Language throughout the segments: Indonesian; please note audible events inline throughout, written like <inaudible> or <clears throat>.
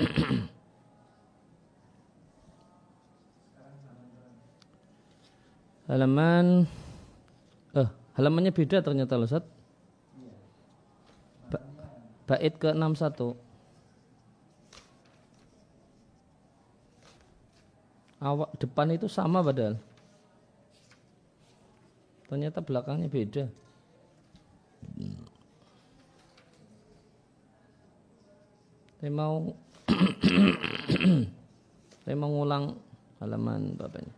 <clears throat> halaman eh halamannya beda ternyata loh Ustaz. Ba bait ke 61. Awak depan itu sama padahal. Ternyata belakangnya beda. Saya mau <coughs> saya mau ngulang halaman bapaknya.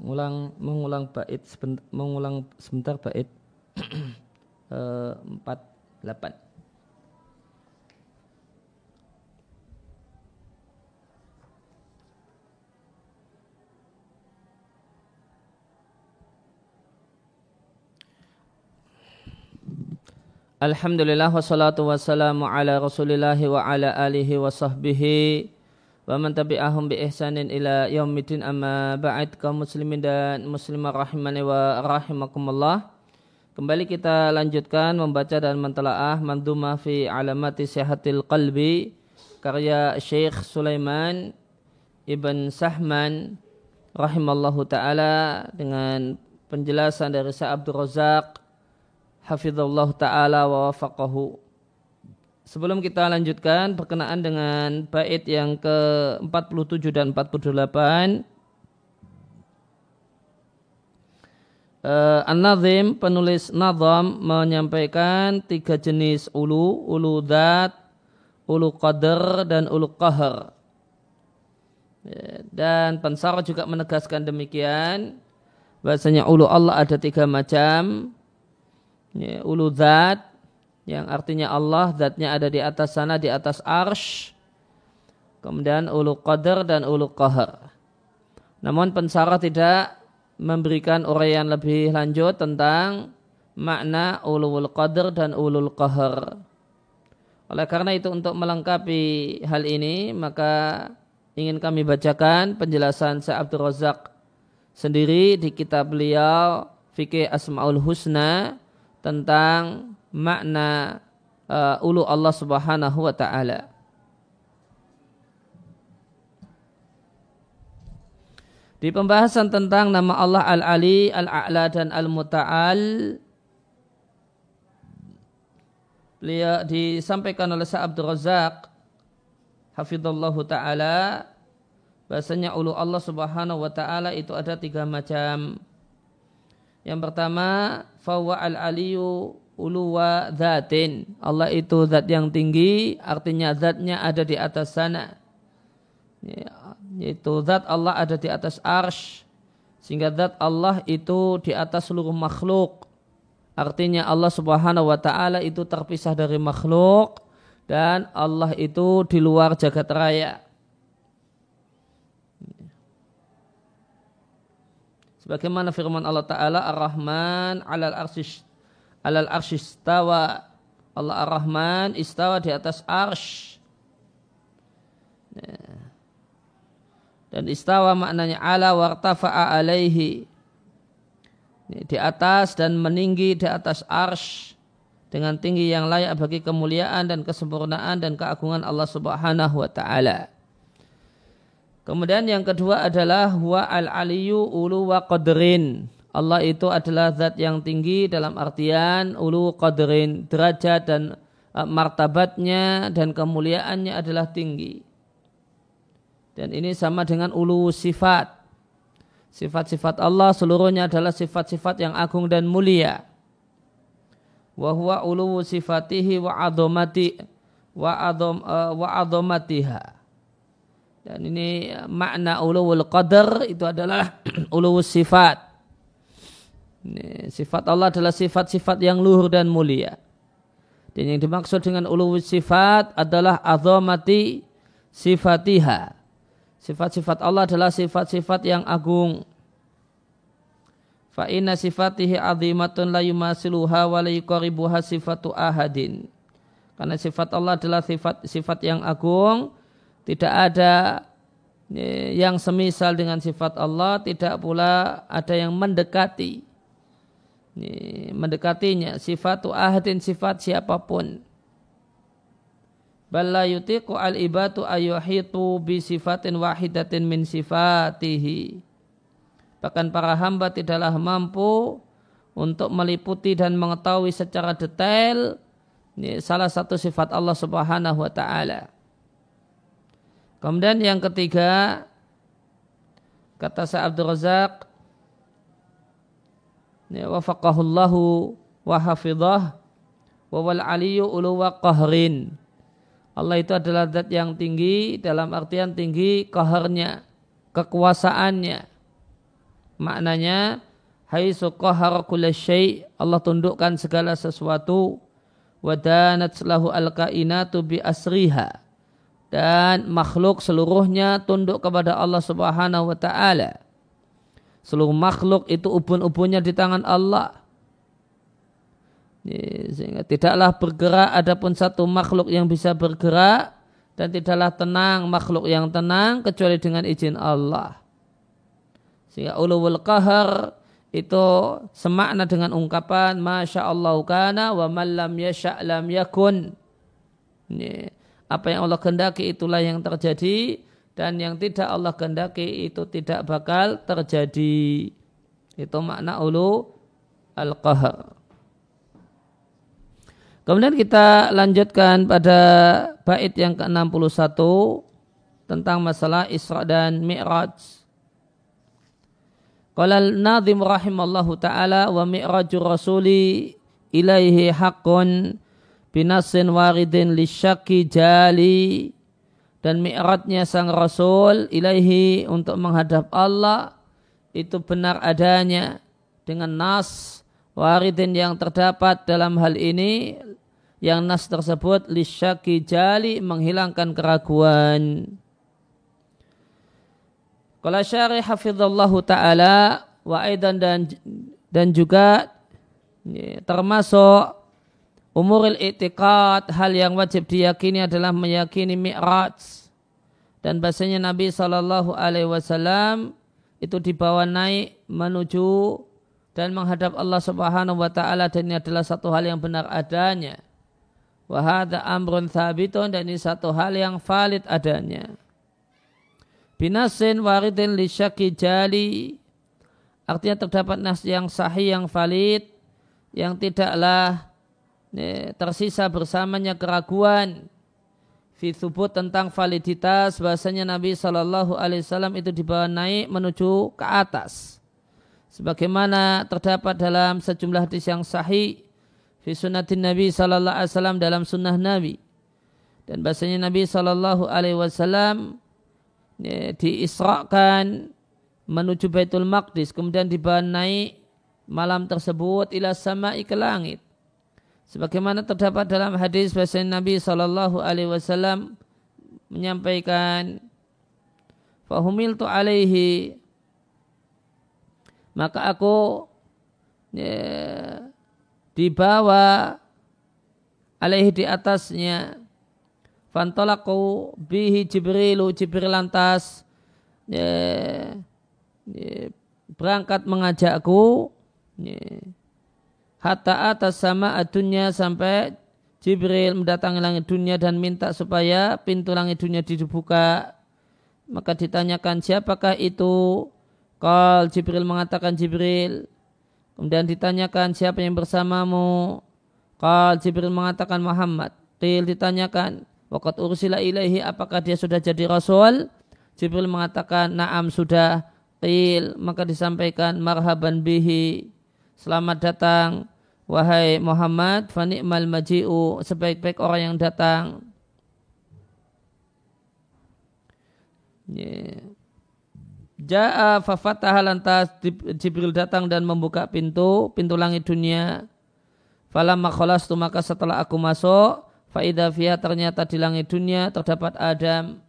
Mengulang mengulang bait sebentar, mengulang sebentar bait <coughs> eh, empat delapan. Alhamdulillah wassalatu wassalamu ala rasulillahi wa ala alihi wa sahbihi wa man tabi'ahum bi ihsanin ila yaumidin amma ba'id kaum muslimin dan muslimah rahimani wa rahimakumullah. Kembali kita lanjutkan membaca dan mentelaah mandumah fi alamati sehatil qalbi karya Syekh Sulaiman Ibn Sahman rahimallahu taala dengan penjelasan dari Syekh Abdul Razak hafizallahu taala wa wafaqahu. Sebelum kita lanjutkan berkenaan dengan bait yang ke-47 dan 48 Uh, An-Nazim penulis Nazam menyampaikan tiga jenis ulu, ulu dat, ulu qadar dan ulu qahar. Ya, dan Pensar juga menegaskan demikian bahasanya ulu Allah ada tiga macam ya, ulu zat yang artinya Allah zatnya ada di atas sana di atas arsh. Kemudian ulu qadar dan ulu qahar. Namun pensara tidak memberikan uraian lebih lanjut tentang makna ulul qadar dan ulul qahar. Oleh karena itu untuk melengkapi hal ini maka ingin kami bacakan penjelasan Syekh Abdul Razak sendiri di kitab beliau Fikih Asmaul Husna tentang makna uh, ulu Allah Subhanahu wa taala. Di pembahasan tentang nama Allah Al-Ali, Al-A'la dan Al-Muta'al beliau disampaikan oleh Sa'ab Razak hafizallahu taala bahasanya ulu Allah Subhanahu wa taala itu ada tiga macam. Yang pertama, fawa al-aliyu uluwa zatin. Allah itu zat yang tinggi, artinya zatnya ada di atas sana. Ya, yaitu zat Allah ada di atas arsh. Sehingga zat Allah itu di atas seluruh makhluk. Artinya Allah subhanahu wa ta'ala itu terpisah dari makhluk. Dan Allah itu di luar jagat raya. Sebagaimana firman Allah Ta'ala? Ar-Rahman alal arsish alal arsish istawa. Allah Ar-Rahman istawa di atas arsh ya. dan istawa maknanya ala wartafa'a alaihi. Di atas dan meninggi di atas arsh dengan tinggi yang layak bagi kemuliaan dan kesempurnaan dan keagungan Allah Subhanahu wa taala. Kemudian yang kedua adalah huwa al-aliyu ulu wa qadrin. Allah itu adalah zat yang tinggi dalam artian ulu qadrin, derajat dan uh, martabatnya dan kemuliaannya adalah tinggi. Dan ini sama dengan ulu sifat. Sifat-sifat Allah seluruhnya adalah sifat-sifat yang agung dan mulia. Wa huwa ulu sifatihi wa adomati wa adom uh, adomatiha dan ini makna ulul qadar itu adalah <clears throat> ulul sifat. Ini, sifat Allah adalah sifat-sifat yang luhur dan mulia. Dan yang dimaksud dengan ulul sifat adalah azamati sifatiha. Sifat-sifat Allah adalah sifat-sifat yang agung. Fa inna sifatihi azimatun la yumasiluha wa la yuqaribuha sifatu ahadin. Karena sifat Allah adalah sifat sifat yang agung tidak ada yang semisal dengan sifat Allah, tidak pula ada yang mendekati. Ini, mendekatinya sifat ahadin sifat siapa pun. Balla yutiqu al ibatu ayuhitu bi sifatin wahidatin min sifatihi. Bahkan para hamba tidaklah mampu untuk meliputi dan mengetahui secara detail ini salah satu sifat Allah Subhanahu wa taala. Kemudian yang ketiga kata Sa Abdul Razak wafaqahullahu wa hafidhah wa wal aliyu uluwa qahrin. Allah itu adalah zat yang tinggi dalam artian tinggi qaharnya, kekuasaannya. Maknanya haitsu qahara syai' Allah tundukkan segala sesuatu wadanat lahu al-kainatu bi asriha dan makhluk seluruhnya tunduk kepada Allah Subhanahu wa taala. Seluruh makhluk itu ubun-ubunnya di tangan Allah. Sehingga tidaklah bergerak adapun satu makhluk yang bisa bergerak dan tidaklah tenang makhluk yang tenang kecuali dengan izin Allah. Sehingga ulul qahar itu semakna dengan ungkapan Masya Allah kana wa malam yasha' lam yakun. Ini, apa yang Allah kehendaki itulah yang terjadi dan yang tidak Allah kehendaki itu tidak bakal terjadi. Itu makna ulu al-qahar. Kemudian kita lanjutkan pada bait yang ke-61 tentang masalah Isra dan Mi'raj. Qala al-nadhim rahimallahu ta'ala wa mi'raju rasuli ilaihi haqqun binasin waridin lisyaki jali. Dan mi'ratnya sang rasul ilaihi untuk menghadap Allah itu benar adanya. Dengan nas waridin yang terdapat dalam hal ini yang nas tersebut lisyaki jali menghilangkan keraguan. Kalau syarih hafizallahu taala wa dan dan juga termasuk umuril i'tiqad hal yang wajib diyakini adalah meyakini mi'raj. Dan bahasanya Nabi Shallallahu alaihi wasallam itu dibawa naik menuju dan menghadap Allah Subhanahu wa taala dan ini adalah satu hal yang benar adanya. Wahada amrun dan ini satu hal yang valid adanya. Binasin waridin li jali. Artinya terdapat nas yang sahih yang valid yang tidaklah ya, tersisa bersamanya keraguan fi thubut tentang validitas bahasanya Nabi Shallallahu Alaihi Wasallam itu dibawa naik menuju ke atas. Sebagaimana terdapat dalam sejumlah hadis yang sahih fi sunnatin Nabi Shallallahu Alaihi Wasallam dalam sunnah Nabi. Dan bahasanya Nabi Shallallahu Alaihi Wasallam ya, diisrakan menuju Baitul Maqdis kemudian dibawa naik malam tersebut ila sama ke langit sebagaimana terdapat dalam hadis bahasa Nabi Shallallahu alaihi wasallam menyampaikan fahumil tu alaihi maka aku ya, dibawa alaihi di atasnya. Fantolaku bihi Jibrilu Jibril lantas ya, ya, berangkat mengajakku ya, hatta atas sama adunya sampai Jibril mendatangi langit dunia dan minta supaya pintu langit dunia dibuka. Maka ditanyakan siapakah itu? Kal Jibril mengatakan Jibril. Kemudian ditanyakan siapa yang bersamamu? Kal Jibril mengatakan Muhammad. Til ditanyakan Wakat ursila ilaihi apakah dia sudah jadi rasul? Jibril mengatakan naam sudah. Qil maka disampaikan marhaban bihi. Selamat datang wahai Muhammad fani'mal maji'u sebaik-baik orang yang datang. Ja'a fafataha lantas Jibril datang dan membuka pintu, pintu langit dunia. Falamma khalastu maka setelah aku masuk, Faidah ternyata di langit dunia terdapat Adam.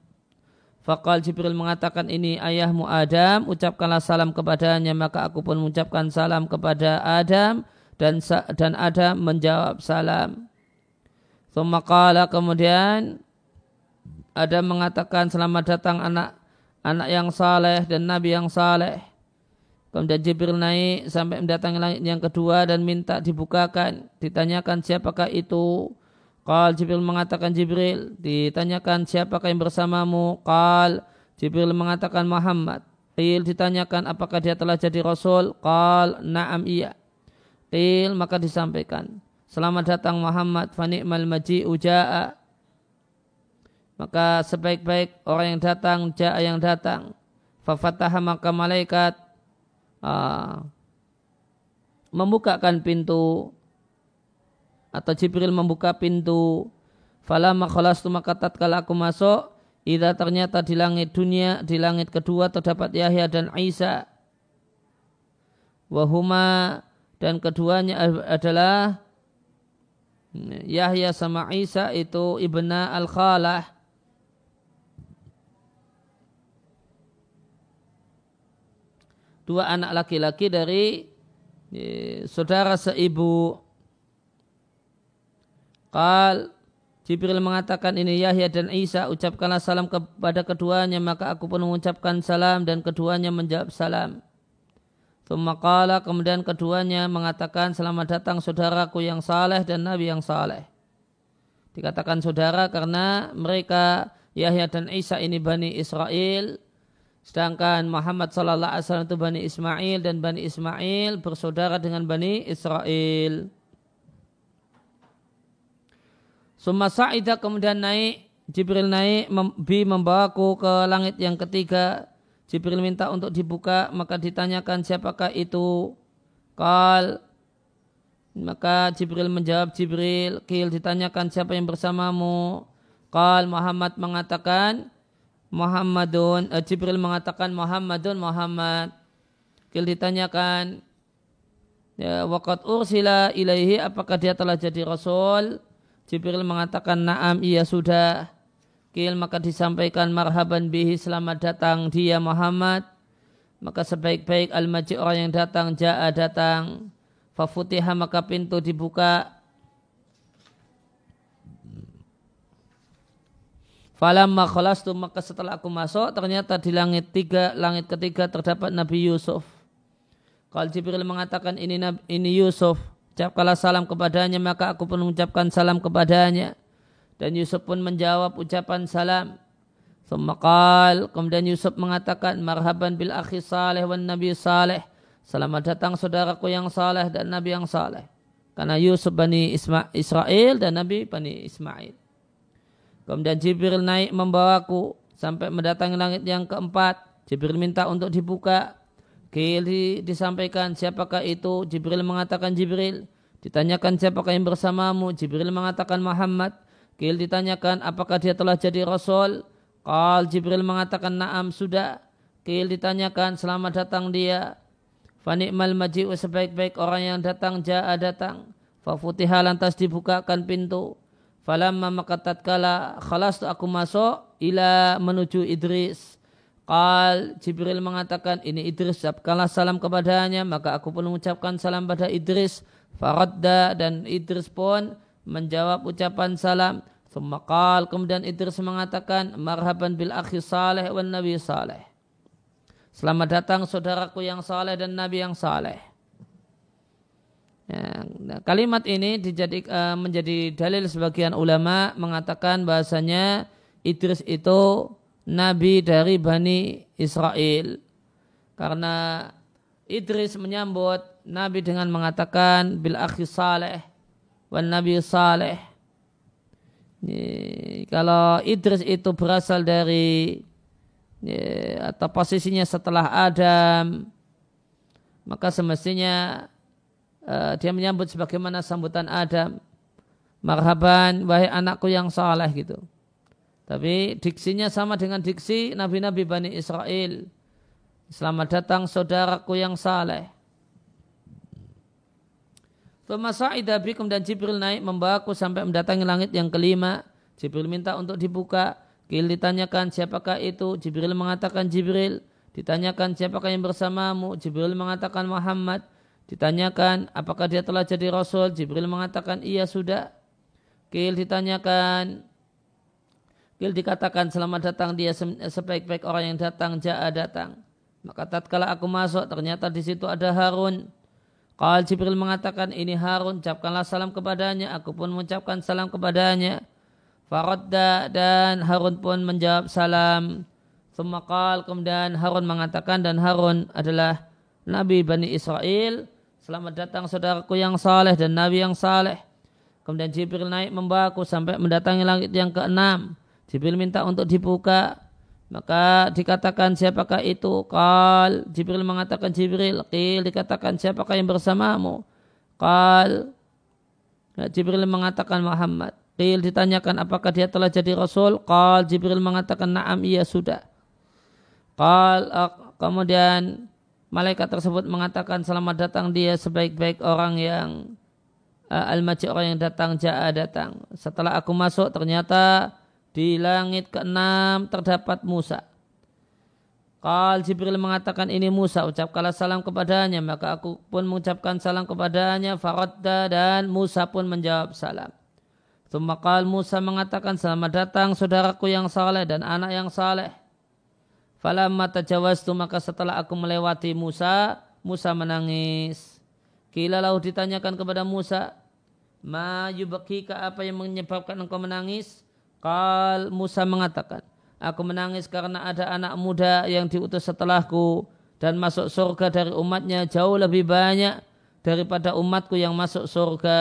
Fakal Jibril mengatakan ini ayahmu Adam, ucapkanlah salam kepadanya, maka aku pun mengucapkan salam kepada Adam dan dan Adam menjawab salam. Sumakala kemudian Adam mengatakan selamat datang anak anak yang saleh dan nabi yang saleh. Kemudian Jibril naik sampai mendatangi langit yang kedua dan minta dibukakan. Ditanyakan siapakah itu? Qal Jibril mengatakan Jibril. Ditanyakan siapakah yang bersamamu? Qal Jibril mengatakan Muhammad. Qil ditanyakan apakah dia telah jadi Rasul? Qal na'am iya. Qil maka disampaikan. Selamat datang Muhammad fani'mal maji uja'a. Maka sebaik-baik orang yang datang, ja'a yang datang. Fafataha maka malaikat uh, membukakan pintu atau Jibril membuka pintu fala makhalastu maka tatkala aku masuk Ida ternyata di langit dunia, di langit kedua terdapat Yahya dan Isa. Wahuma dan keduanya adalah Yahya sama Isa itu ibna al-Khalah. dua anak laki-laki dari e, saudara seibu. Kal Jibril mengatakan ini Yahya dan Isa ucapkanlah salam kepada keduanya maka aku pun mengucapkan salam dan keduanya menjawab salam. Tumakala kemudian keduanya mengatakan selamat datang saudaraku yang saleh dan Nabi yang saleh. Dikatakan saudara karena mereka Yahya dan Isa ini Bani Israel Sedangkan Muhammad sallallahu alaihi wasallam itu Bani Ismail dan Bani Ismail bersaudara dengan Bani Israel. Summa sa'idah kemudian naik, Jibril naik, bi membawaku ke langit yang ketiga. Jibril minta untuk dibuka, maka ditanyakan siapakah itu. Kal, maka Jibril menjawab Jibril, Kil ditanyakan siapa yang bersamamu. Kal Muhammad mengatakan, Muhammadun uh, Jibril mengatakan Muhammadun Muhammad Kil ditanyakan ya waqad ursila ilaihi apakah dia telah jadi rasul Jibril mengatakan na'am iya sudah. Kil maka disampaikan marhaban bihi selamat datang dia Muhammad. Maka sebaik-baik al-maji orang yang datang ja'a datang. Fafutiha maka pintu dibuka. Falamma khalastu maka setelah aku masuk ternyata di langit tiga, langit ketiga terdapat Nabi Yusuf. Kalau Jibril mengatakan ini ini Yusuf, ucapkanlah salam kepadanya maka aku pun mengucapkan salam kepadanya. Dan Yusuf pun menjawab ucapan salam. Semakal, kemudian Yusuf mengatakan marhaban bil akhi saleh wan nabi saleh. Selamat datang saudaraku yang saleh dan nabi yang saleh. Karena Yusuf bani Isma Israel dan Nabi bani Ismail. Kemudian Jibril naik membawaku sampai mendatangi langit yang keempat. Jibril minta untuk dibuka. Kili disampaikan siapakah itu? Jibril mengatakan Jibril. Ditanyakan siapakah yang bersamamu? Jibril mengatakan Muhammad. Kil ditanyakan apakah dia telah jadi Rasul? Kal Jibril mengatakan naam sudah. Kil ditanyakan selamat datang dia. Fanikmal maji'u sebaik-baik orang yang datang ja'a datang. Fafutiha lantas dibukakan pintu. Falamma maka tatkala khalas aku masuk ila menuju Idris. Qal Jibril mengatakan ini Idris ucapkanlah salam kepadanya maka aku pun mengucapkan salam pada Idris. Faradda dan Idris pun menjawab ucapan salam. Semakal kemudian Idris mengatakan marhaban bil akhi saleh wan nabi saleh. Selamat datang saudaraku yang saleh dan nabi yang saleh. Ya, nah, kalimat ini dijadik, uh, menjadi dalil sebagian ulama mengatakan bahasanya Idris itu nabi dari Bani Israel. Karena Idris menyambut nabi dengan mengatakan bil akhi saleh wan nabi saleh. Kalau Idris itu berasal dari atau posisinya setelah Adam maka semestinya uh, dia menyambut sebagaimana sambutan Adam. Marhaban, wahai anakku yang saleh gitu. Tapi diksinya sama dengan diksi Nabi-Nabi Bani Israel. Selamat datang saudaraku yang saleh. Idabikum dan Jibril naik membawaku sampai mendatangi langit yang kelima. Jibril minta untuk dibuka. Kil ditanyakan siapakah itu? Jibril mengatakan Jibril. Ditanyakan siapakah yang bersamamu? Jibril mengatakan Muhammad. Ditanyakan apakah dia telah jadi Rasul? Jibril mengatakan iya sudah. Kil ditanyakan. Kil dikatakan selamat datang dia sebaik-baik orang yang datang. Ja'a datang. Maka tatkala aku masuk ternyata di situ ada Harun. Qal Jibril mengatakan ini Harun, ucapkanlah salam kepadanya. Aku pun mengucapkan salam kepadanya. Faradda dan Harun pun menjawab salam. Semakal kemudian Harun mengatakan dan Harun adalah Nabi Bani Israel. Selamat datang saudaraku yang saleh dan Nabi yang saleh. Kemudian Jibril naik membawaku sampai mendatangi langit yang keenam. Jibril minta untuk dibuka. Maka dikatakan siapakah itu? Kal Jibril mengatakan Jibril. Qil dikatakan siapakah yang bersamamu? Kal ya, Jibril mengatakan Muhammad. Qil ditanyakan apakah dia telah jadi Rasul? Kal Jibril mengatakan naam iya sudah. Kal kemudian malaikat tersebut mengatakan selamat datang dia sebaik-baik orang yang uh, al-maji orang yang datang ja'a datang. Setelah aku masuk ternyata di langit keenam terdapat Musa. Kal Jibril mengatakan ini Musa, ucapkanlah salam kepadanya. Maka aku pun mengucapkan salam kepadanya. Faradda dan Musa pun menjawab salam. Tumakal Musa mengatakan selamat datang saudaraku yang saleh dan anak yang saleh. Falamma tajawastu maka setelah aku melewati Musa, Musa menangis. Kila lalu ditanyakan kepada Musa, Ma yubakika apa yang menyebabkan engkau menangis? Kal Musa mengatakan, Aku menangis karena ada anak muda yang diutus setelahku dan masuk surga dari umatnya jauh lebih banyak daripada umatku yang masuk surga.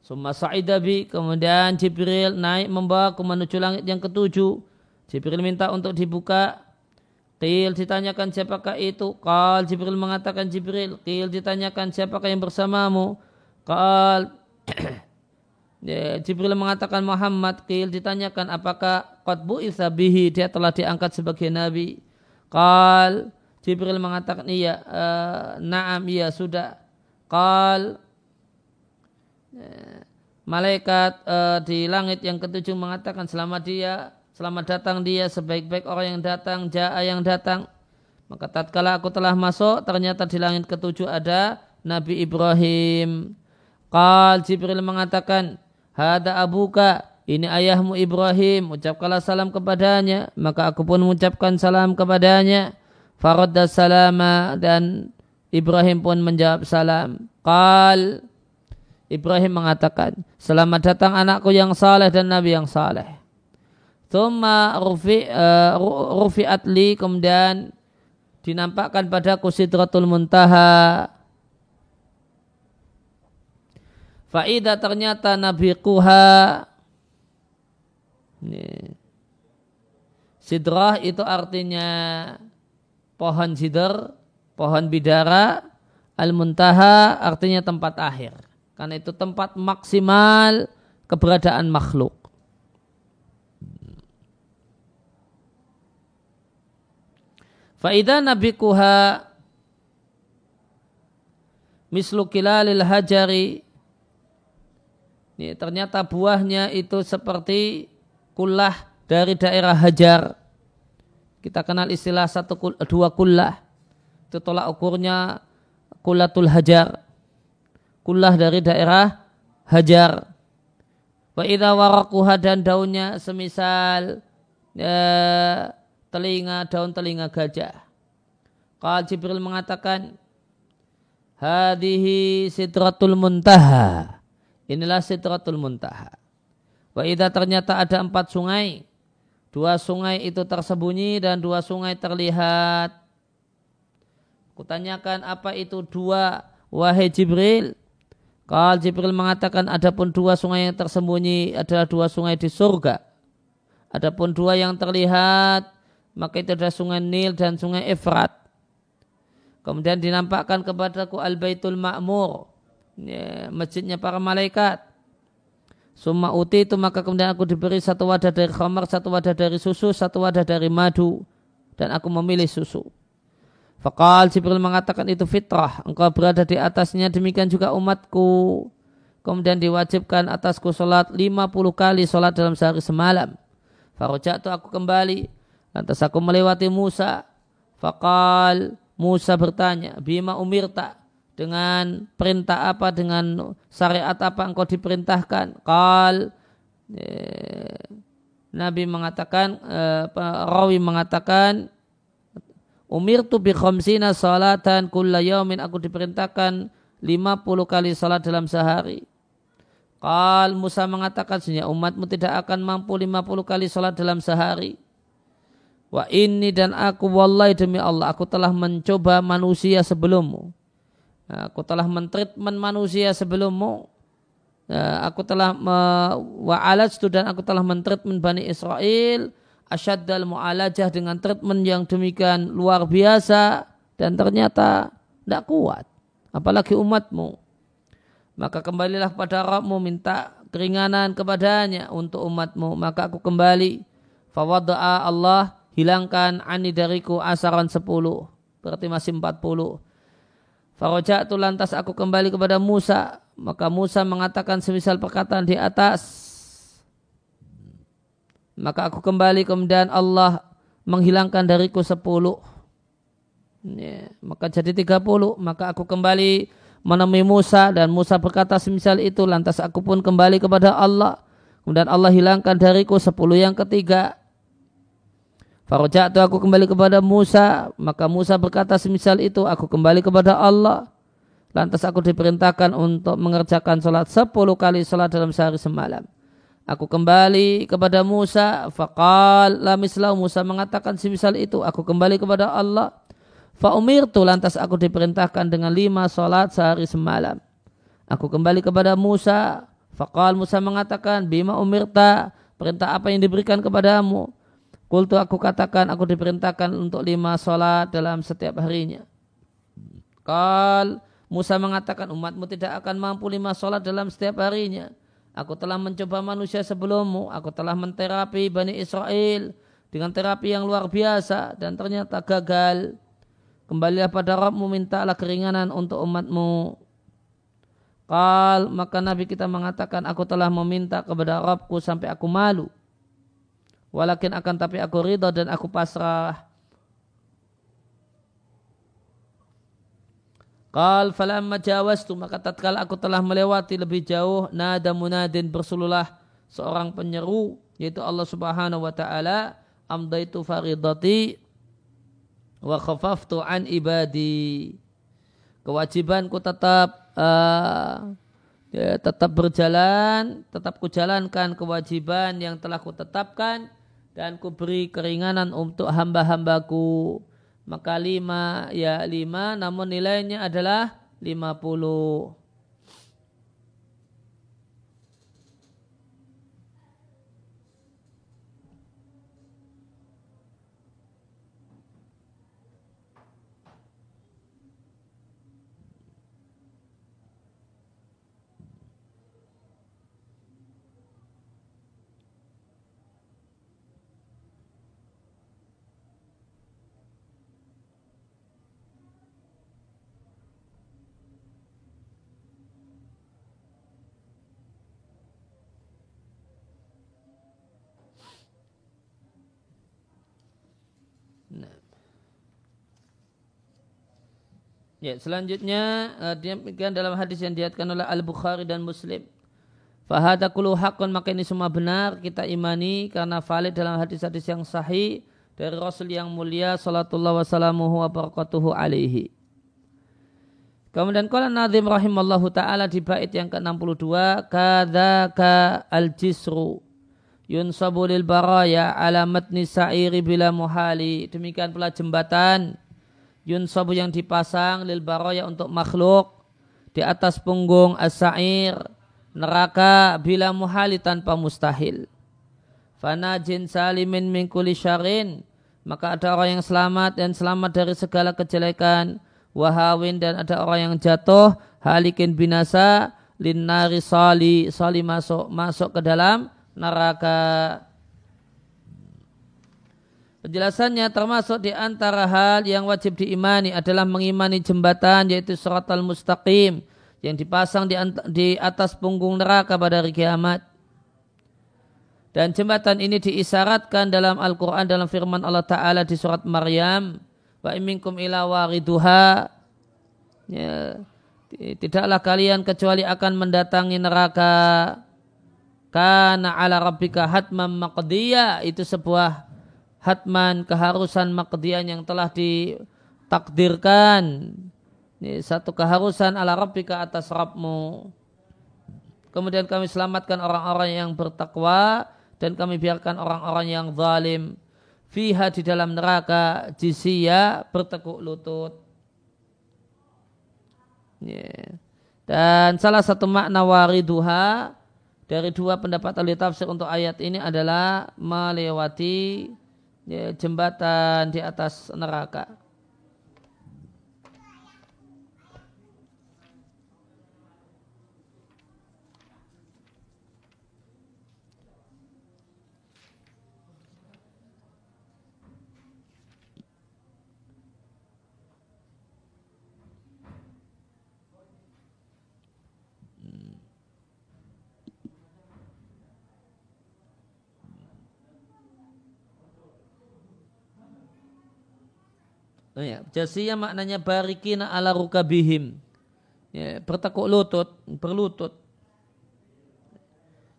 Summa sa'idabi, kemudian Jibril naik membawaku menuju langit yang ketujuh. Jibril minta untuk dibuka. Qil ditanyakan siapakah itu? Kal Jibril mengatakan Jibril. Qil ditanyakan siapakah yang bersamamu? Kal <clears throat> Ya, Jibril mengatakan Muhammad Qil ditanyakan apakah qad isabihi dia telah diangkat sebagai nabi. Qal Jibril mengatakan iya uh, na'am iya sudah. Qal uh, malaikat uh, di langit yang ketujuh mengatakan selamat dia selamat datang dia sebaik-baik orang yang datang jaa yang datang. Maka tatkala aku telah masuk ternyata di langit ketujuh ada Nabi Ibrahim. Qal Jibril mengatakan Hada abuka, ini ayahmu Ibrahim, ucapkanlah salam kepadanya. Maka aku pun mengucapkan salam kepadanya. Faradda salama dan Ibrahim pun menjawab salam. Qal Ibrahim mengatakan, selamat datang anakku yang saleh dan Nabi yang saleh. Thumma rufi, uh, rufi'at li, kemudian dinampakkan padaku sidratul muntaha Faida ternyata Nabi Kuha Sidrah itu artinya pohon sidr, pohon bidara, al-muntaha artinya tempat akhir. Karena itu tempat maksimal keberadaan makhluk. Faidah Nabi Kuha mislu kilalil hajari ini ternyata buahnya itu seperti kullah dari daerah Hajar. Kita kenal istilah satu dua kullah. Itu tolak ukurnya kulatul Hajar. Kullah dari daerah Hajar. Wa idha warakuha dan daunnya semisal ya, telinga daun telinga gajah. Qal Jibril mengatakan Hadihi sidratul muntaha Inilah sitratul muntaha. Wa idha ternyata ada empat sungai. Dua sungai itu tersembunyi dan dua sungai terlihat. Kutanyakan apa itu dua wahai Jibril. Kalau Jibril mengatakan adapun dua sungai yang tersembunyi adalah dua sungai di surga. Adapun dua yang terlihat maka itu adalah sungai Nil dan sungai Efrat. Kemudian dinampakkan kepadaku Al-Baitul Ma'mur ya, masjidnya para malaikat. Summa uti itu maka kemudian aku diberi satu wadah dari khamar, satu wadah dari susu, satu wadah dari madu. Dan aku memilih susu. Fakal Jibril mengatakan itu fitrah. Engkau berada di atasnya demikian juga umatku. Kemudian diwajibkan atasku sholat 50 kali sholat dalam sehari semalam. Farojak itu aku kembali. Lantas aku melewati Musa. Fakal Musa bertanya, Bima umirta dengan perintah apa dengan syariat apa engkau diperintahkan kal eh, Nabi mengatakan eh, rawi mengatakan Umir tu bi khamsina salatan kulla yaumin aku diperintahkan 50 kali salat dalam sehari. Qal Musa mengatakan sebenarnya umatmu tidak akan mampu 50 kali salat dalam sehari. Wa ini dan aku wallahi demi Allah aku telah mencoba manusia sebelummu aku telah mentreatment manusia sebelummu. Ya, aku telah wa'alat dan aku telah mentreatment Bani Israel. Asyaddal mu'alajah dengan treatment yang demikian luar biasa dan ternyata tidak kuat apalagi umatmu. Maka kembalilah kepada Rabbmu minta keringanan kepadanya untuk umatmu. Maka aku kembali. Fawadah Allah hilangkan ani dariku asaran 10 berarti masih 40 Faroja tu lantas aku kembali kepada Musa. Maka Musa mengatakan semisal perkataan di atas. Maka aku kembali kemudian Allah menghilangkan dariku sepuluh. Ya, maka jadi tiga puluh. Maka aku kembali menemui Musa dan Musa berkata semisal itu. Lantas aku pun kembali kepada Allah. Kemudian Allah hilangkan dariku sepuluh yang ketiga. Farja'tu aku kembali kepada Musa, maka Musa berkata semisal itu aku kembali kepada Allah. Lantas aku diperintahkan untuk mengerjakan sholat sepuluh kali sholat dalam sehari semalam. Aku kembali kepada Musa. Faqal la mislau Musa mengatakan semisal itu. Aku kembali kepada Allah. tu lantas aku diperintahkan dengan lima solat sehari semalam. Aku kembali kepada Musa. Faqal Musa mengatakan bima umirta. Perintah apa yang diberikan kepadamu? Kultu aku katakan aku diperintahkan untuk lima solat dalam setiap harinya. Kal Musa mengatakan umatmu tidak akan mampu lima solat dalam setiap harinya. Aku telah mencoba manusia sebelummu. Aku telah menterapi Bani Israel dengan terapi yang luar biasa dan ternyata gagal. Kembalilah pada Rabbmu mintalah keringanan untuk umatmu. Kal maka Nabi kita mengatakan aku telah meminta kepada Rabbku sampai aku malu. Walakin akan tapi aku ridho dan aku pasrah. Qal falamma jawastu maka tatkala aku telah melewati lebih jauh nada munadin bersululah seorang penyeru yaitu Allah Subhanahu wa taala amdaitu faridati wa khafaftu an ibadi kewajibanku tetap uh, ya, tetap berjalan tetap kujalankan kewajiban yang telah kutetapkan dan kuberi keringanan untuk hamba-hambaku maka lima ya lima namun nilainya adalah lima puluh. Ya, selanjutnya uh, dia dalam hadis yang diatkan oleh Al Bukhari dan Muslim. Fahada kulu hakun maka ini semua benar kita imani karena valid dalam hadis-hadis yang sahih dari Rasul yang mulia salatullah wassalamuhu wa barakatuhu alaihi. Kemudian kala Nazim rahimallahu taala di bait yang ke-62 kadzaka al-jisru yunsabu lil baraya ala matni sa'iri bila muhali. Demikian pula jembatan yunsabu yang dipasang lil baroya untuk makhluk di atas punggung as-sa'ir neraka bila muhali tanpa mustahil. Fanajin salimin min kulli syarin maka ada orang yang selamat dan selamat dari segala kejelekan. Wahawin dan ada orang yang jatuh halikin binasa linnari sali sali masuk masuk ke dalam neraka Penjelasannya termasuk di antara hal yang wajib diimani adalah mengimani jembatan yaitu surat al-mustaqim yang dipasang di, atas punggung neraka pada hari kiamat. Dan jembatan ini diisyaratkan dalam Al-Quran dalam firman Allah Ta'ala di surat Maryam. Wa iminkum ila wariduha. Ya, tidaklah kalian kecuali akan mendatangi neraka. Karena ala rabbika hatmam maqdiya. Itu sebuah hatman keharusan makdian yang telah ditakdirkan. Ini satu keharusan ala rabbika atas Rabbmu. Kemudian kami selamatkan orang-orang yang bertakwa dan kami biarkan orang-orang yang zalim fiha di dalam neraka jizya bertekuk lutut. Dan salah satu makna wariduha dari dua pendapat ahli tafsir untuk ayat ini adalah melewati jembatan di atas neraka. Oh ya, maknanya barikina ala rukabihim. Ya, bertekuk lutut, berlutut.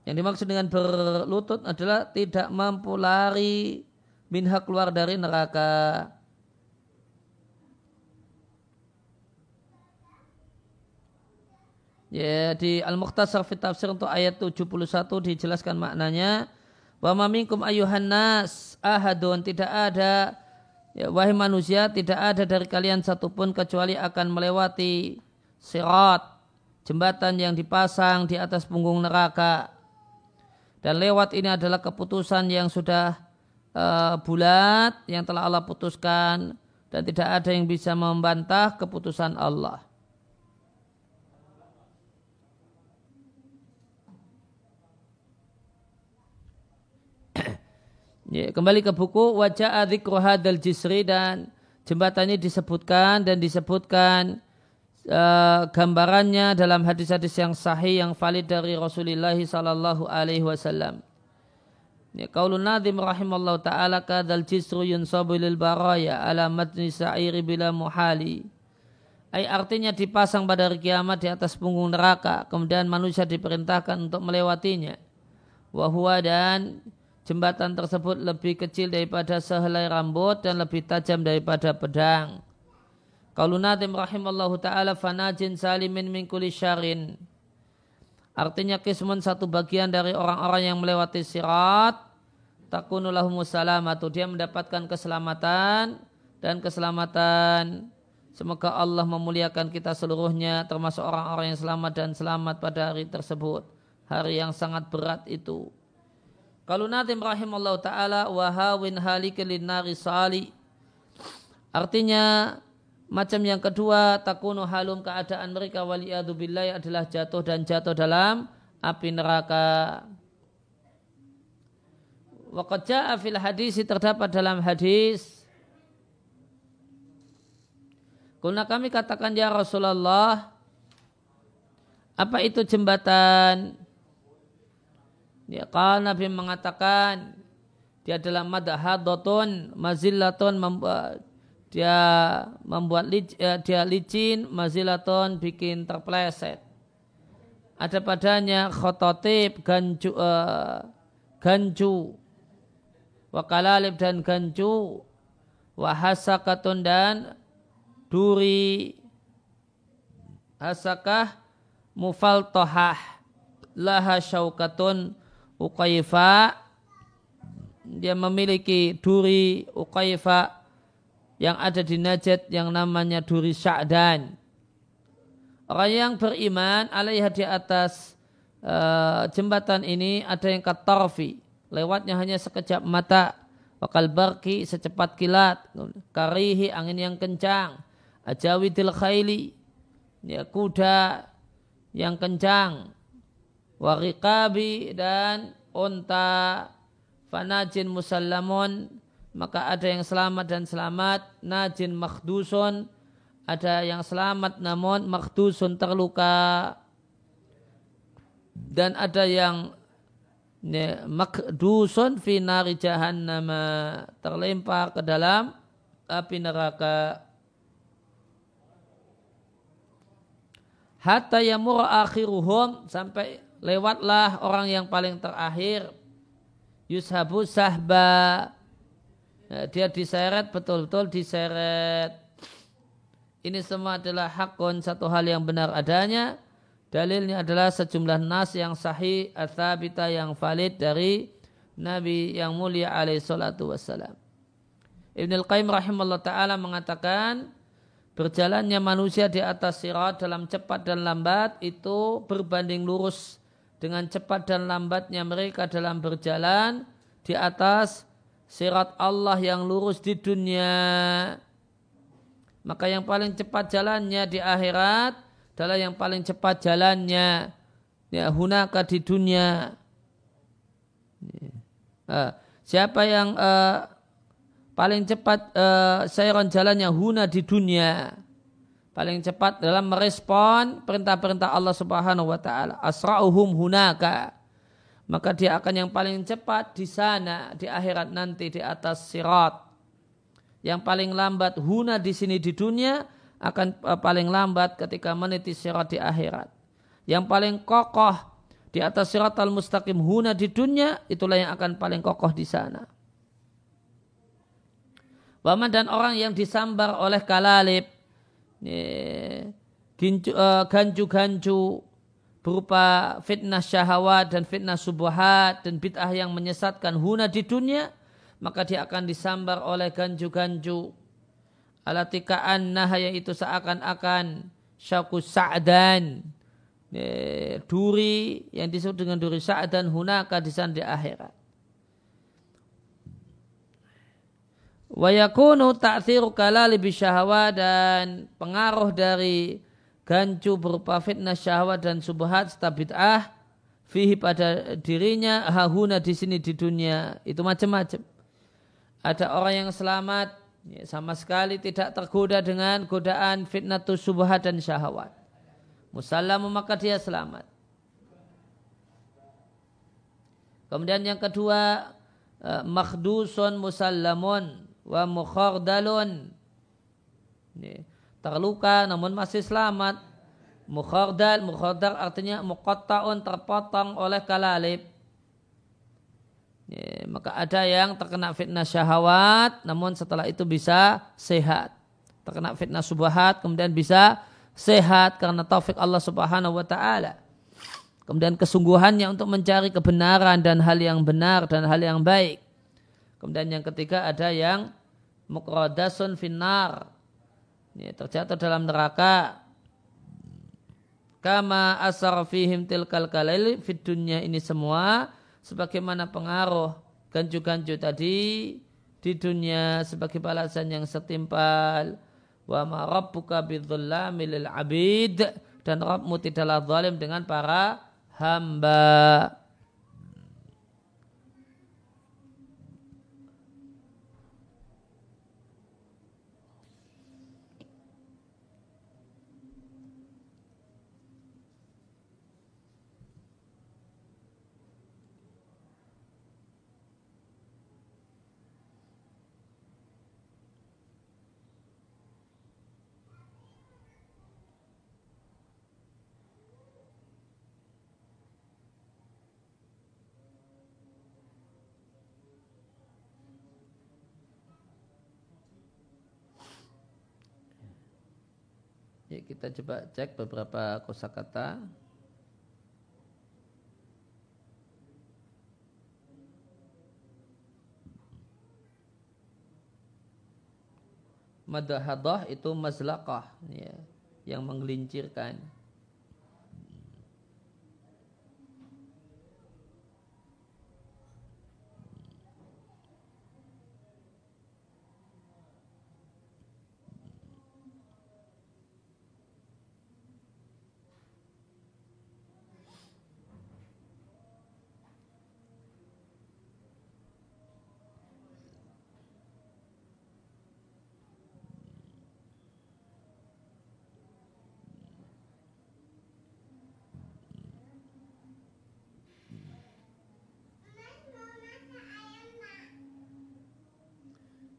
Yang dimaksud dengan berlutut adalah tidak mampu lari minha keluar dari neraka. Ya, di Al-Mukhtasar fit tafsir untuk ayat 71 dijelaskan maknanya wa ayuhan nas ahadun tidak ada Ya, wahai manusia, tidak ada dari kalian satupun kecuali akan melewati sirat, jembatan yang dipasang di atas punggung neraka. Dan lewat ini adalah keputusan yang sudah uh, bulat, yang telah Allah putuskan, dan tidak ada yang bisa membantah keputusan Allah. Ya, kembali ke buku wajah dzikru hadal jisri dan jembatan ini disebutkan dan disebutkan uh, gambarannya dalam hadis-hadis yang sahih yang valid dari Rasulullah sallallahu alaihi wasallam. Ya, qaulun nadim rahimallahu taala kadal jisru yunsabu lil baraya ala matni bila muhali. Ay artinya dipasang pada hari kiamat di atas punggung neraka, kemudian manusia diperintahkan untuk melewatinya. Wahwa dan jembatan tersebut lebih kecil daripada sehelai rambut dan lebih tajam daripada pedang. Kalau Nadim rahimallahu ta'ala fanajin salimin min kulli syarin. Artinya kismun satu bagian dari orang-orang yang melewati sirat. Takunulahum salamatu. Dia mendapatkan keselamatan dan keselamatan. Semoga Allah memuliakan kita seluruhnya termasuk orang-orang yang selamat dan selamat pada hari tersebut. Hari yang sangat berat itu. Kalau Nadim rahimahullah ta'ala wahawin halikin nari sali. Artinya macam yang kedua takunu halum keadaan mereka waliyadu billahi adalah jatuh dan jatuh dalam api neraka. Waqad ja'a fil hadis terdapat dalam hadis Kuna kami katakan ya Rasulullah apa itu jembatan Ya, karena Nabi mengatakan dia adalah madhadatun mazillatun membuat dia membuat ya, dia licin mazilatun bikin terpleset. Ada padanya khototip ganju uh, ganju. Wakalalib dan ganju. Wahasakatun dan duri. Hasakah mufaltohah. Laha syaukatun Uqayfa dia memiliki duri Uqayfa yang ada di Najd yang namanya duri Sya'dan. Orang yang beriman alaiha di atas uh, jembatan ini ada yang katarfi. Lewatnya hanya sekejap mata. Wakal barki secepat kilat. Karihi angin yang kencang. Ajawidil khaili. Ya, kuda yang kencang warikabi dan unta fanajin musallamun maka ada yang selamat dan selamat najin makhdusun ada yang selamat namun makhdusun terluka. Dan ada yang ya, makdusun fi nari jahannam terlempar ke dalam api neraka. Hatta yamur akhiruhum sampai lewatlah orang yang paling terakhir yushabu sahba Nah, dia diseret betul-betul diseret. Ini semua adalah hakun satu hal yang benar adanya. Dalilnya adalah sejumlah nas yang sahih atau yang valid dari Nabi yang mulia alaihi salatu wassalam. Ibn al-Qayyim rahimahullah ta'ala mengatakan berjalannya manusia di atas sirat dalam cepat dan lambat itu berbanding lurus dengan cepat dan lambatnya mereka dalam berjalan di atas sirat Allah yang lurus di dunia. Maka yang paling cepat jalannya di akhirat adalah yang paling cepat jalannya ya hunaka di dunia. Uh, siapa yang uh, paling cepat uh, sayron jalannya huna di dunia paling cepat dalam merespon perintah-perintah Allah Subhanahu wa taala. Asra'uhum hunaka. Maka dia akan yang paling cepat di sana di akhirat nanti di atas sirat. Yang paling lambat huna di sini di dunia akan uh, paling lambat ketika meniti sirat di akhirat. Yang paling kokoh di atas sirat al-mustaqim huna di dunia itulah yang akan paling kokoh di sana. Waman dan orang yang disambar oleh kalalib, eh, ganju-ganju berupa fitnah syahwat dan fitnah subuhat dan bid'ah yang menyesatkan huna di dunia, maka dia akan disambar oleh ganju-ganju. Alatikaan nah yaitu seakan-akan syakus sa'dan, duri yang disebut dengan duri sa'dan hunaka di sana di akhirat. Wa yakunu ta'thiru kalali bisyahwa dan pengaruh dari gancu berupa fitnah syahwat dan subhat serta bid'ah fihi pada dirinya hahuna di sini di dunia itu macam-macam. Ada orang yang selamat ya, sama sekali tidak tergoda dengan godaan fitnah subhat dan syahwat. Musallamu maka dia selamat. Kemudian yang kedua eh, makhdusun musallamun wa mukhardalun. Terluka namun masih selamat. Mukhardal mukhardal artinya muqatta'un terpotong oleh kalalib. Maka ada yang terkena fitnah syahwat namun setelah itu bisa sehat. Terkena fitnah subahat kemudian bisa sehat karena taufik Allah subhanahu wa ta'ala. Kemudian kesungguhannya untuk mencari kebenaran dan hal yang benar dan hal yang baik kemudian yang ketiga ada yang mukradasun finnar. Ya, terjatuh dalam neraka. Kama asar fihim tilkal kalaili fit dunya ini semua sebagaimana pengaruh ganju-ganju tadi di dunia sebagai balasan yang setimpal. Wa ma rabbuka bidzallami lil abid dan Rabbmu tidaklah zalim dengan para hamba. Ya, kita coba cek beberapa kosakata. Madahadah itu mazlaqah ya, yang menggelincirkan.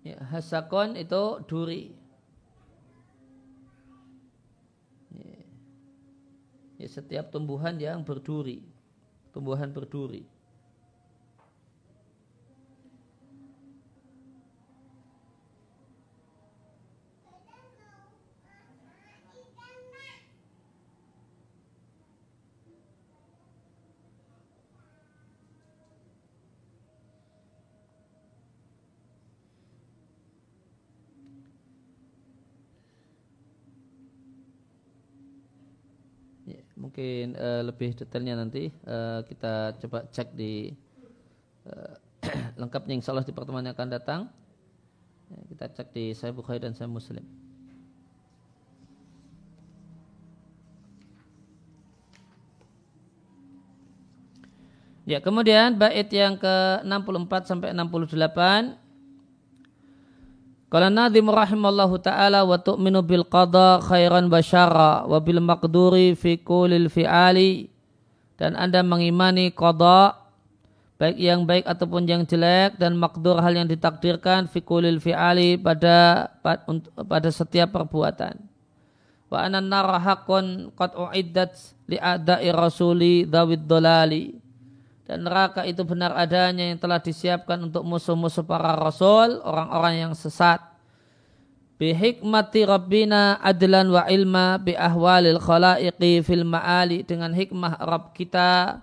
Ya, hasakon itu duri. Ya. ya, setiap tumbuhan yang berduri, tumbuhan berduri. Mungkin uh, lebih detailnya nanti uh, kita coba cek di uh, <clears throat> lengkapnya insya Allah di pertemuan yang akan datang. Ya, kita cek di saya Bukhari dan saya Muslim. Ya, kemudian bait yang ke-64 sampai 68 Qala nadhim rahimallahu ta'ala wa tu'minu bil qada khairan basyara wa bil maqduri fi kulil fi'ali dan Anda mengimani qada baik yang baik ataupun yang jelek dan makdur hal yang ditakdirkan fi kulil fi'ali pada pada setiap perbuatan. Wa anan nara haqqun qad uiddat li a'da'i rasuli dawid dolali dan neraka itu benar adanya yang telah disiapkan untuk musuh-musuh para rasul, orang-orang yang sesat. Bihikmati Rabbina adlan wa ilma bi ahwalil khalaiqi fil ma'ali dengan hikmah Rabb kita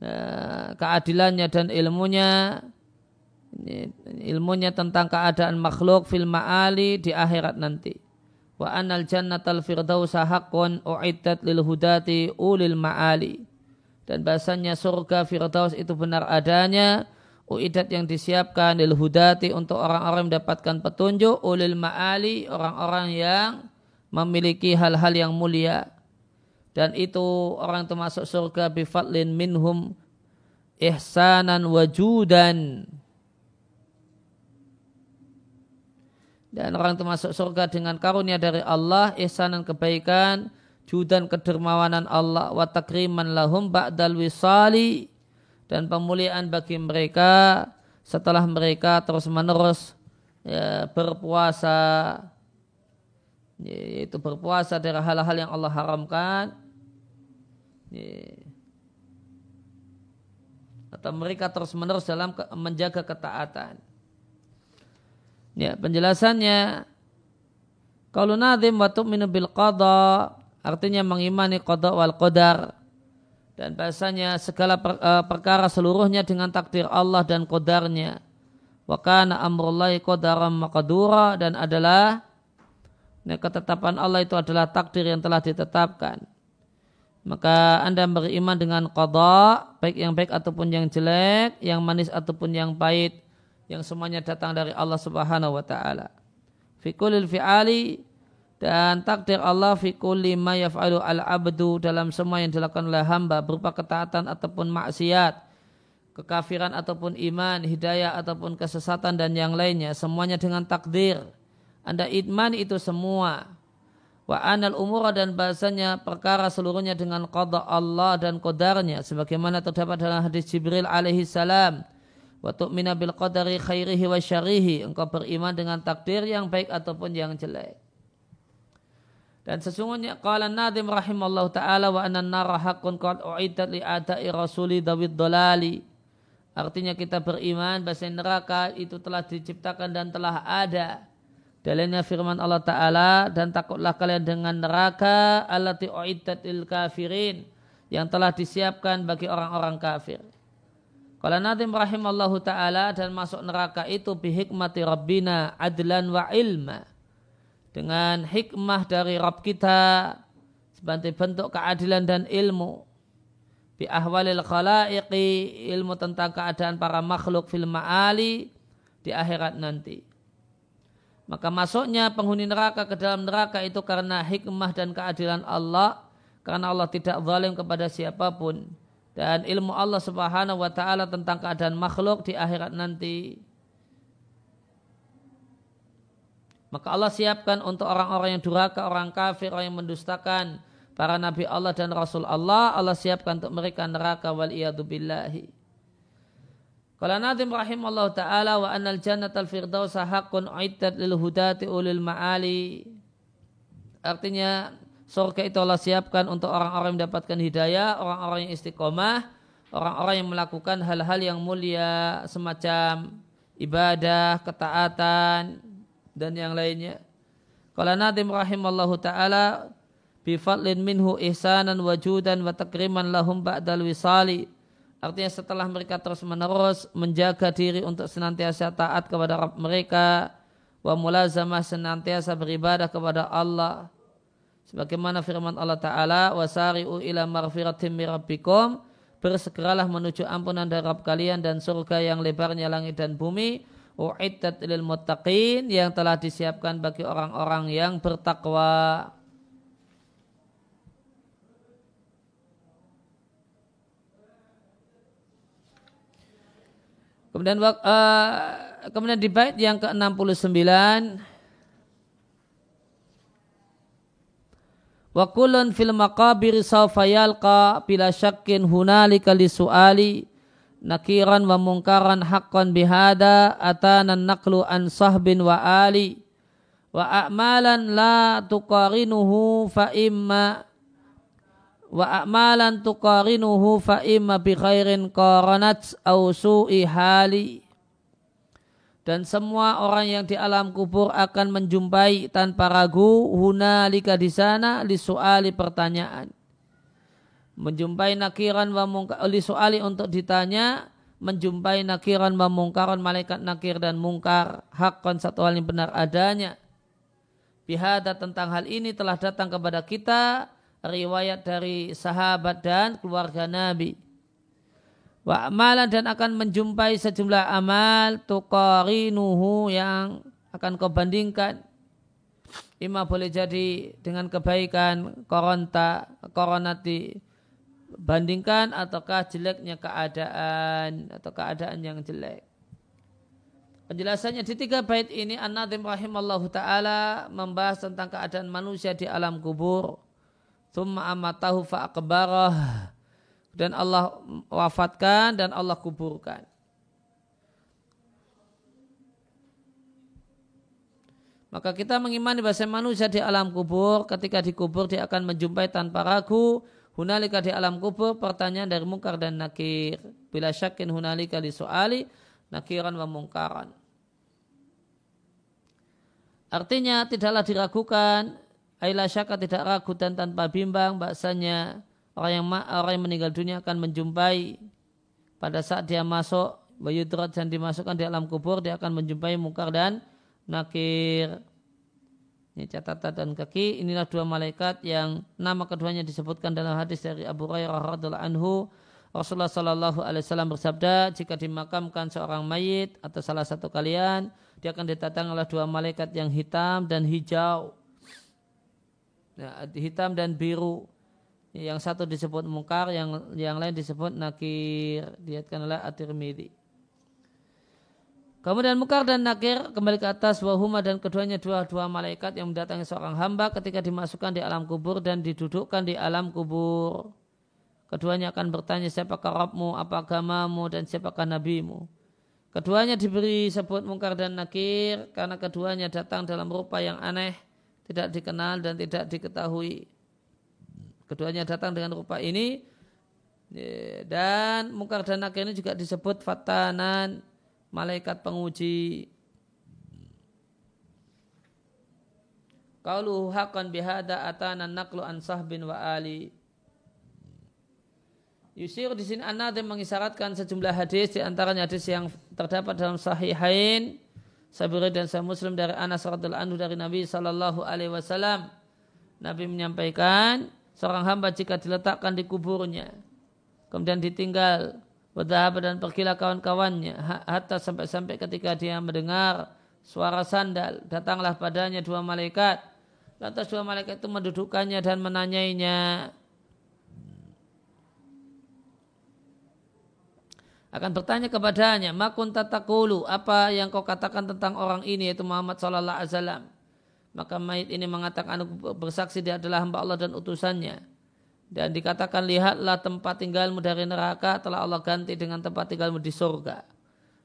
eh, keadilannya dan ilmunya ilmunya tentang keadaan makhluk fil ma'ali di akhirat nanti. Wa anal jannatal firdausa haqqun uiddat lil hudati ulil ma'ali dan bahasanya surga Firdaus itu benar adanya. Uidat yang disiapkan lil hudati untuk orang-orang mendapatkan petunjuk. Ulil ma'ali orang-orang yang memiliki hal-hal yang mulia. Dan itu orang termasuk surga bifadlin minhum ihsanan wajudan. Dan orang termasuk surga dengan karunia dari Allah ihsanan kebaikan judan kedermawanan Allah wa takriman lahum ba'dal wisali dan pemuliaan bagi mereka setelah mereka terus menerus ya, berpuasa. Yaitu berpuasa dari hal-hal yang Allah haramkan. Ya. atau mereka terus menerus dalam menjaga ketaatan. Ya penjelasannya kalau nadim wa tu'minu bil qada artinya mengimani qada wal qadar. Dan bahasanya segala per, uh, perkara seluruhnya dengan takdir Allah dan qadarnya. Wa kana amrullahi qadaran maqdura. Dan adalah nah, ketetapan Allah itu adalah takdir yang telah ditetapkan. Maka anda beriman dengan qada baik yang baik ataupun yang jelek yang manis ataupun yang pahit yang semuanya datang dari Allah Subhanahu wa taala. Fi fi'ali dan takdir Allah fi kulli ma yaf'alu al-abdu dalam semua yang dilakukan oleh hamba berupa ketaatan ataupun maksiat, kekafiran ataupun iman, hidayah ataupun kesesatan dan yang lainnya semuanya dengan takdir. Anda iman itu semua. Wa anal umur dan bahasanya perkara seluruhnya dengan qada Allah dan qadarnya sebagaimana terdapat dalam hadis Jibril alaihi salam. Wa tu'mina bil qadari khairihi wa syarihi. Engkau beriman dengan takdir yang baik ataupun yang jelek. Dan sesungguhnya qala Nadim rahimallahu taala wa anna nara haqqun qad uiddat li ada'i rasuli dawid dolali. Artinya kita beriman bahwa neraka itu telah diciptakan dan telah ada. Dalilnya firman Allah Ta'ala dan takutlah kalian dengan neraka allati uiddat lil kafirin yang telah disiapkan bagi orang-orang kafir. Kalau Nadim rahimallahu ta'ala dan masuk neraka itu bihikmati Rabbina adlan wa ilma dengan hikmah dari Rabb kita sebagai bentuk keadilan dan ilmu. Bi ahwalil khalaiqi ilmu tentang keadaan para makhluk fil ma'ali di akhirat nanti. Maka masuknya penghuni neraka ke dalam neraka itu karena hikmah dan keadilan Allah karena Allah tidak zalim kepada siapa pun. Dan ilmu Allah Subhanahu wa taala tentang keadaan makhluk di akhirat nanti Maka Allah siapkan untuk orang-orang yang durhaka, orang kafir, orang yang mendustakan para nabi Allah dan rasul Allah, Allah siapkan untuk mereka neraka wal billahi. Kalau Nadim rahimahullah ta'ala wa annal jannat al firdausa haqqun uiddat lil hudati ulil ma'ali. Artinya surga itu Allah siapkan untuk orang-orang yang mendapatkan hidayah, orang-orang yang istiqomah, orang-orang yang melakukan hal-hal yang mulia semacam ibadah, ketaatan, dan yang lainnya. Kalau Nadim rahimallahu taala bifadlin minhu ihsanan wajudan wa takriman lahum ba'dal wisali. Artinya setelah mereka terus menerus menjaga diri untuk senantiasa taat kepada Rabb mereka wa mulazamah senantiasa beribadah kepada Allah Sebagaimana firman Allah Ta'ala, wasari'u ila marfiratim mirabbikum, bersegeralah menuju ampunan dari Rabb kalian dan surga yang lebarnya langit dan bumi, uiddat lil muttaqin yang telah disiapkan bagi orang-orang yang bertakwa. Kemudian uh, kemudian di bait yang ke-69 Wa kullun fil maqabir sawfa yalqa bila syakkin hunalika li su'ali nakiran wa mungkaran haqqan bihada atana naqlu an sahbin wa ali. Wa a'malan la tuqarinuhu fa imma wa a'malan tuqarinuhu fa imma bi khairin qaranat au su'i hali. Dan semua orang yang di alam kubur akan menjumpai tanpa ragu hunalika di sana li suali pertanyaan menjumpai nakiran wa mungkar li suali untuk ditanya menjumpai nakiran wa mungkaran malaikat nakir dan mungkar hakon satu hal yang benar adanya bihada tentang hal ini telah datang kepada kita riwayat dari sahabat dan keluarga Nabi. Wa amalan dan akan menjumpai sejumlah amal tukarinuhu yang akan kau bandingkan. Ima boleh jadi dengan kebaikan koronta, koronati bandingkan ataukah jeleknya keadaan atau keadaan yang jelek. Penjelasannya di tiga bait ini An-Nadim rahimallahu taala membahas tentang keadaan manusia di alam kubur Thumma amatahu fa'akbarah. Dan Allah wafatkan dan Allah kuburkan. Maka kita mengimani bahasa manusia di alam kubur, ketika dikubur dia akan menjumpai tanpa ragu, hunalika di alam kubur, pertanyaan dari mungkar dan nakir. Bila syakin hunalika di soali, nakiran wa mungkaran. Artinya tidaklah diragukan Aila syaka tidak ragu dan tanpa bimbang bahasanya orang yang orang yang meninggal dunia akan menjumpai pada saat dia masuk bayudrat dan dimasukkan di alam kubur dia akan menjumpai mungkar dan nakir. Ini catatan dan kaki inilah dua malaikat yang nama keduanya disebutkan dalam hadis dari Abu Hurairah radhiallahu anhu. Rasulullah Shallallahu Alaihi Wasallam bersabda, jika dimakamkan seorang mayit atau salah satu kalian, dia akan ditatang oleh dua malaikat yang hitam dan hijau. Ya, hitam dan biru. Yang satu disebut mungkar yang yang lain disebut nakir. Diatkan oleh at-tirmidzi Kemudian mungkar dan nakir kembali ke atas wahuma dan keduanya dua-dua malaikat yang mendatangi seorang hamba ketika dimasukkan di alam kubur dan didudukkan di alam kubur. Keduanya akan bertanya siapakah Rabbmu, apa agamamu dan siapakah nabimu. Keduanya diberi sebut mungkar dan nakir karena keduanya datang dalam rupa yang aneh tidak dikenal dan tidak diketahui. Keduanya datang dengan rupa ini dan mungkar dan nakir ini juga disebut fatanan malaikat penguji. Qauluhu haqqan bihada atana naqlu an sahbin wa ali. Yusir di sini An-Nadim mengisyaratkan sejumlah hadis di antaranya hadis yang terdapat dalam sahihain Sabiri dan Sahih Muslim dari Anas radhiallahu anhu dari Nabi sallallahu alaihi wasallam. Nabi menyampaikan seorang hamba jika diletakkan di kuburnya kemudian ditinggal berdahab dan pergilah kawan-kawannya hatta sampai-sampai ketika dia mendengar suara sandal datanglah padanya dua malaikat lantas dua malaikat itu mendudukkannya dan menanyainya akan bertanya kepadanya, makun tatakulu, apa yang kau katakan tentang orang ini yaitu Muhammad sallallahu alaihi wasallam. Maka mayit ini mengatakan bersaksi dia adalah hamba Allah dan utusannya. Dan dikatakan lihatlah tempat tinggalmu dari neraka telah Allah ganti dengan tempat tinggalmu di surga.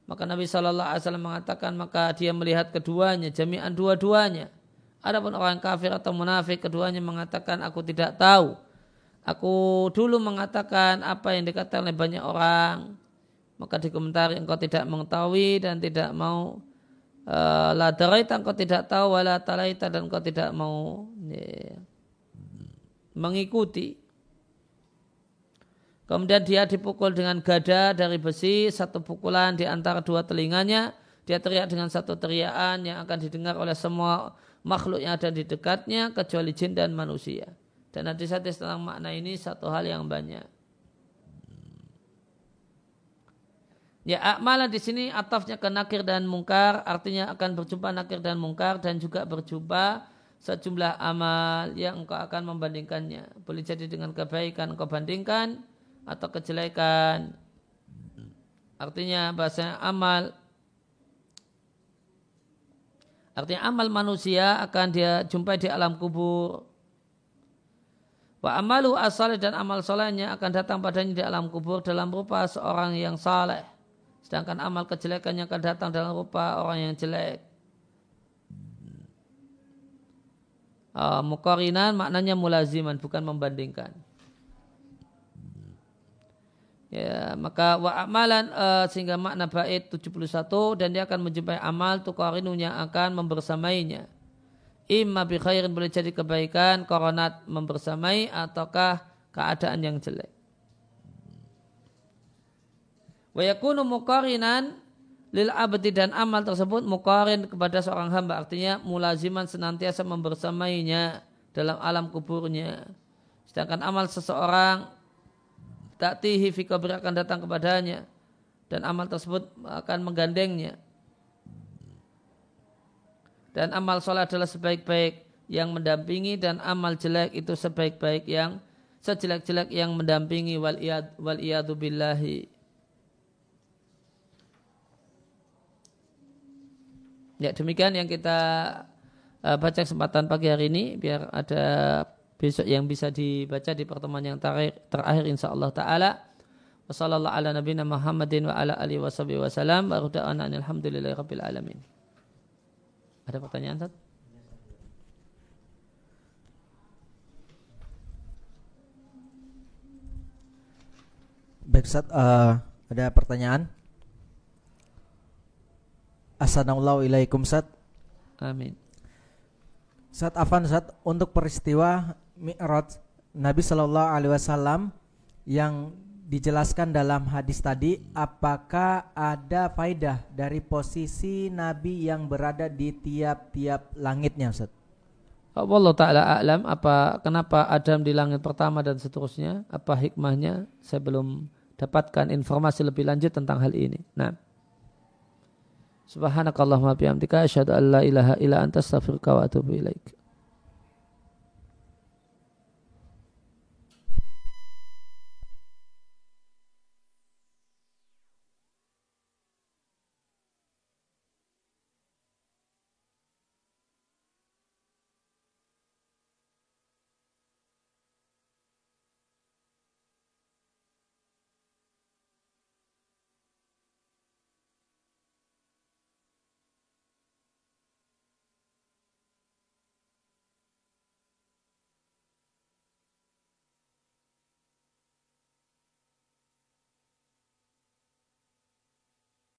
Maka Nabi Shallallahu Alaihi Wasallam mengatakan maka dia melihat keduanya, jami'an dua-duanya. Adapun orang kafir atau munafik keduanya mengatakan aku tidak tahu. Aku dulu mengatakan apa yang dikatakan oleh banyak orang maka dikomentari engkau tidak mengetahui dan tidak mau uh, la daraita engkau tidak tahu wala talaita dan engkau tidak mau ya, mengikuti kemudian dia dipukul dengan gada dari besi satu pukulan di antara dua telinganya dia teriak dengan satu teriakan yang akan didengar oleh semua makhluk yang ada di dekatnya kecuali jin dan manusia. Dan hadis-hadis tentang makna ini satu hal yang banyak. Ya akmala di sini atafnya ke nakir dan mungkar artinya akan berjumpa nakir dan mungkar dan juga berjumpa sejumlah amal yang engkau akan membandingkannya. Boleh jadi dengan kebaikan engkau bandingkan atau kejelekan. Artinya bahasa amal Artinya amal manusia akan dia jumpai di alam kubur. Wa amalu asal dan amal solehnya akan datang padanya di alam kubur dalam rupa seorang yang saleh. Sedangkan amal kejelekannya akan datang dalam rupa orang yang jelek. Uh, maknanya mulaziman bukan membandingkan. Ya, maka wa amalan uh, sehingga makna bait 71 dan dia akan menjumpai amal tukarinu yang akan membersamainya. Imma bi khairin boleh jadi kebaikan, koronat membersamai ataukah keadaan yang jelek. Wa yakunu mukarinan lil abdi dan amal tersebut mukarin kepada seorang hamba artinya mulaziman senantiasa membersamainya dalam alam kuburnya. Sedangkan amal seseorang Ta'tihi fi qabri akan datang kepadanya dan amal tersebut akan menggandengnya. Dan amal sholat adalah sebaik-baik yang mendampingi dan amal jelek itu sebaik-baik yang sejelek-jelek yang mendampingi wal iyad wal iyadu billahi. Ya demikian yang kita uh, baca kesempatan pagi hari ini biar ada besok yang bisa dibaca di pertemuan yang terakhir, terakhir insyaallah taala. Wassallallahu ala nabiyina Muhammadin wa ala alihi wa alhamdulillahi rabbil alamin. Ada pertanyaan Ustaz? Baik Ustaz, uh, ada pertanyaan? Assalamualaikum Ustaz. Amin. Saat Afan Ustaz, untuk peristiwa Mi'raj Nabi Shallallahu Alaihi Wasallam yang dijelaskan dalam hadis tadi, apakah ada faidah dari posisi Nabi yang berada di tiap-tiap langitnya, Ustaz? Allah Ta'ala a'lam. Apa kenapa Adam di langit pertama dan seterusnya? Apa hikmahnya? Saya belum dapatkan informasi lebih lanjut tentang hal ini. Nah. Subhanakallahumma bihamdika asyhadu an la ilaha illa anta astaghfiruka wa atubu ilaika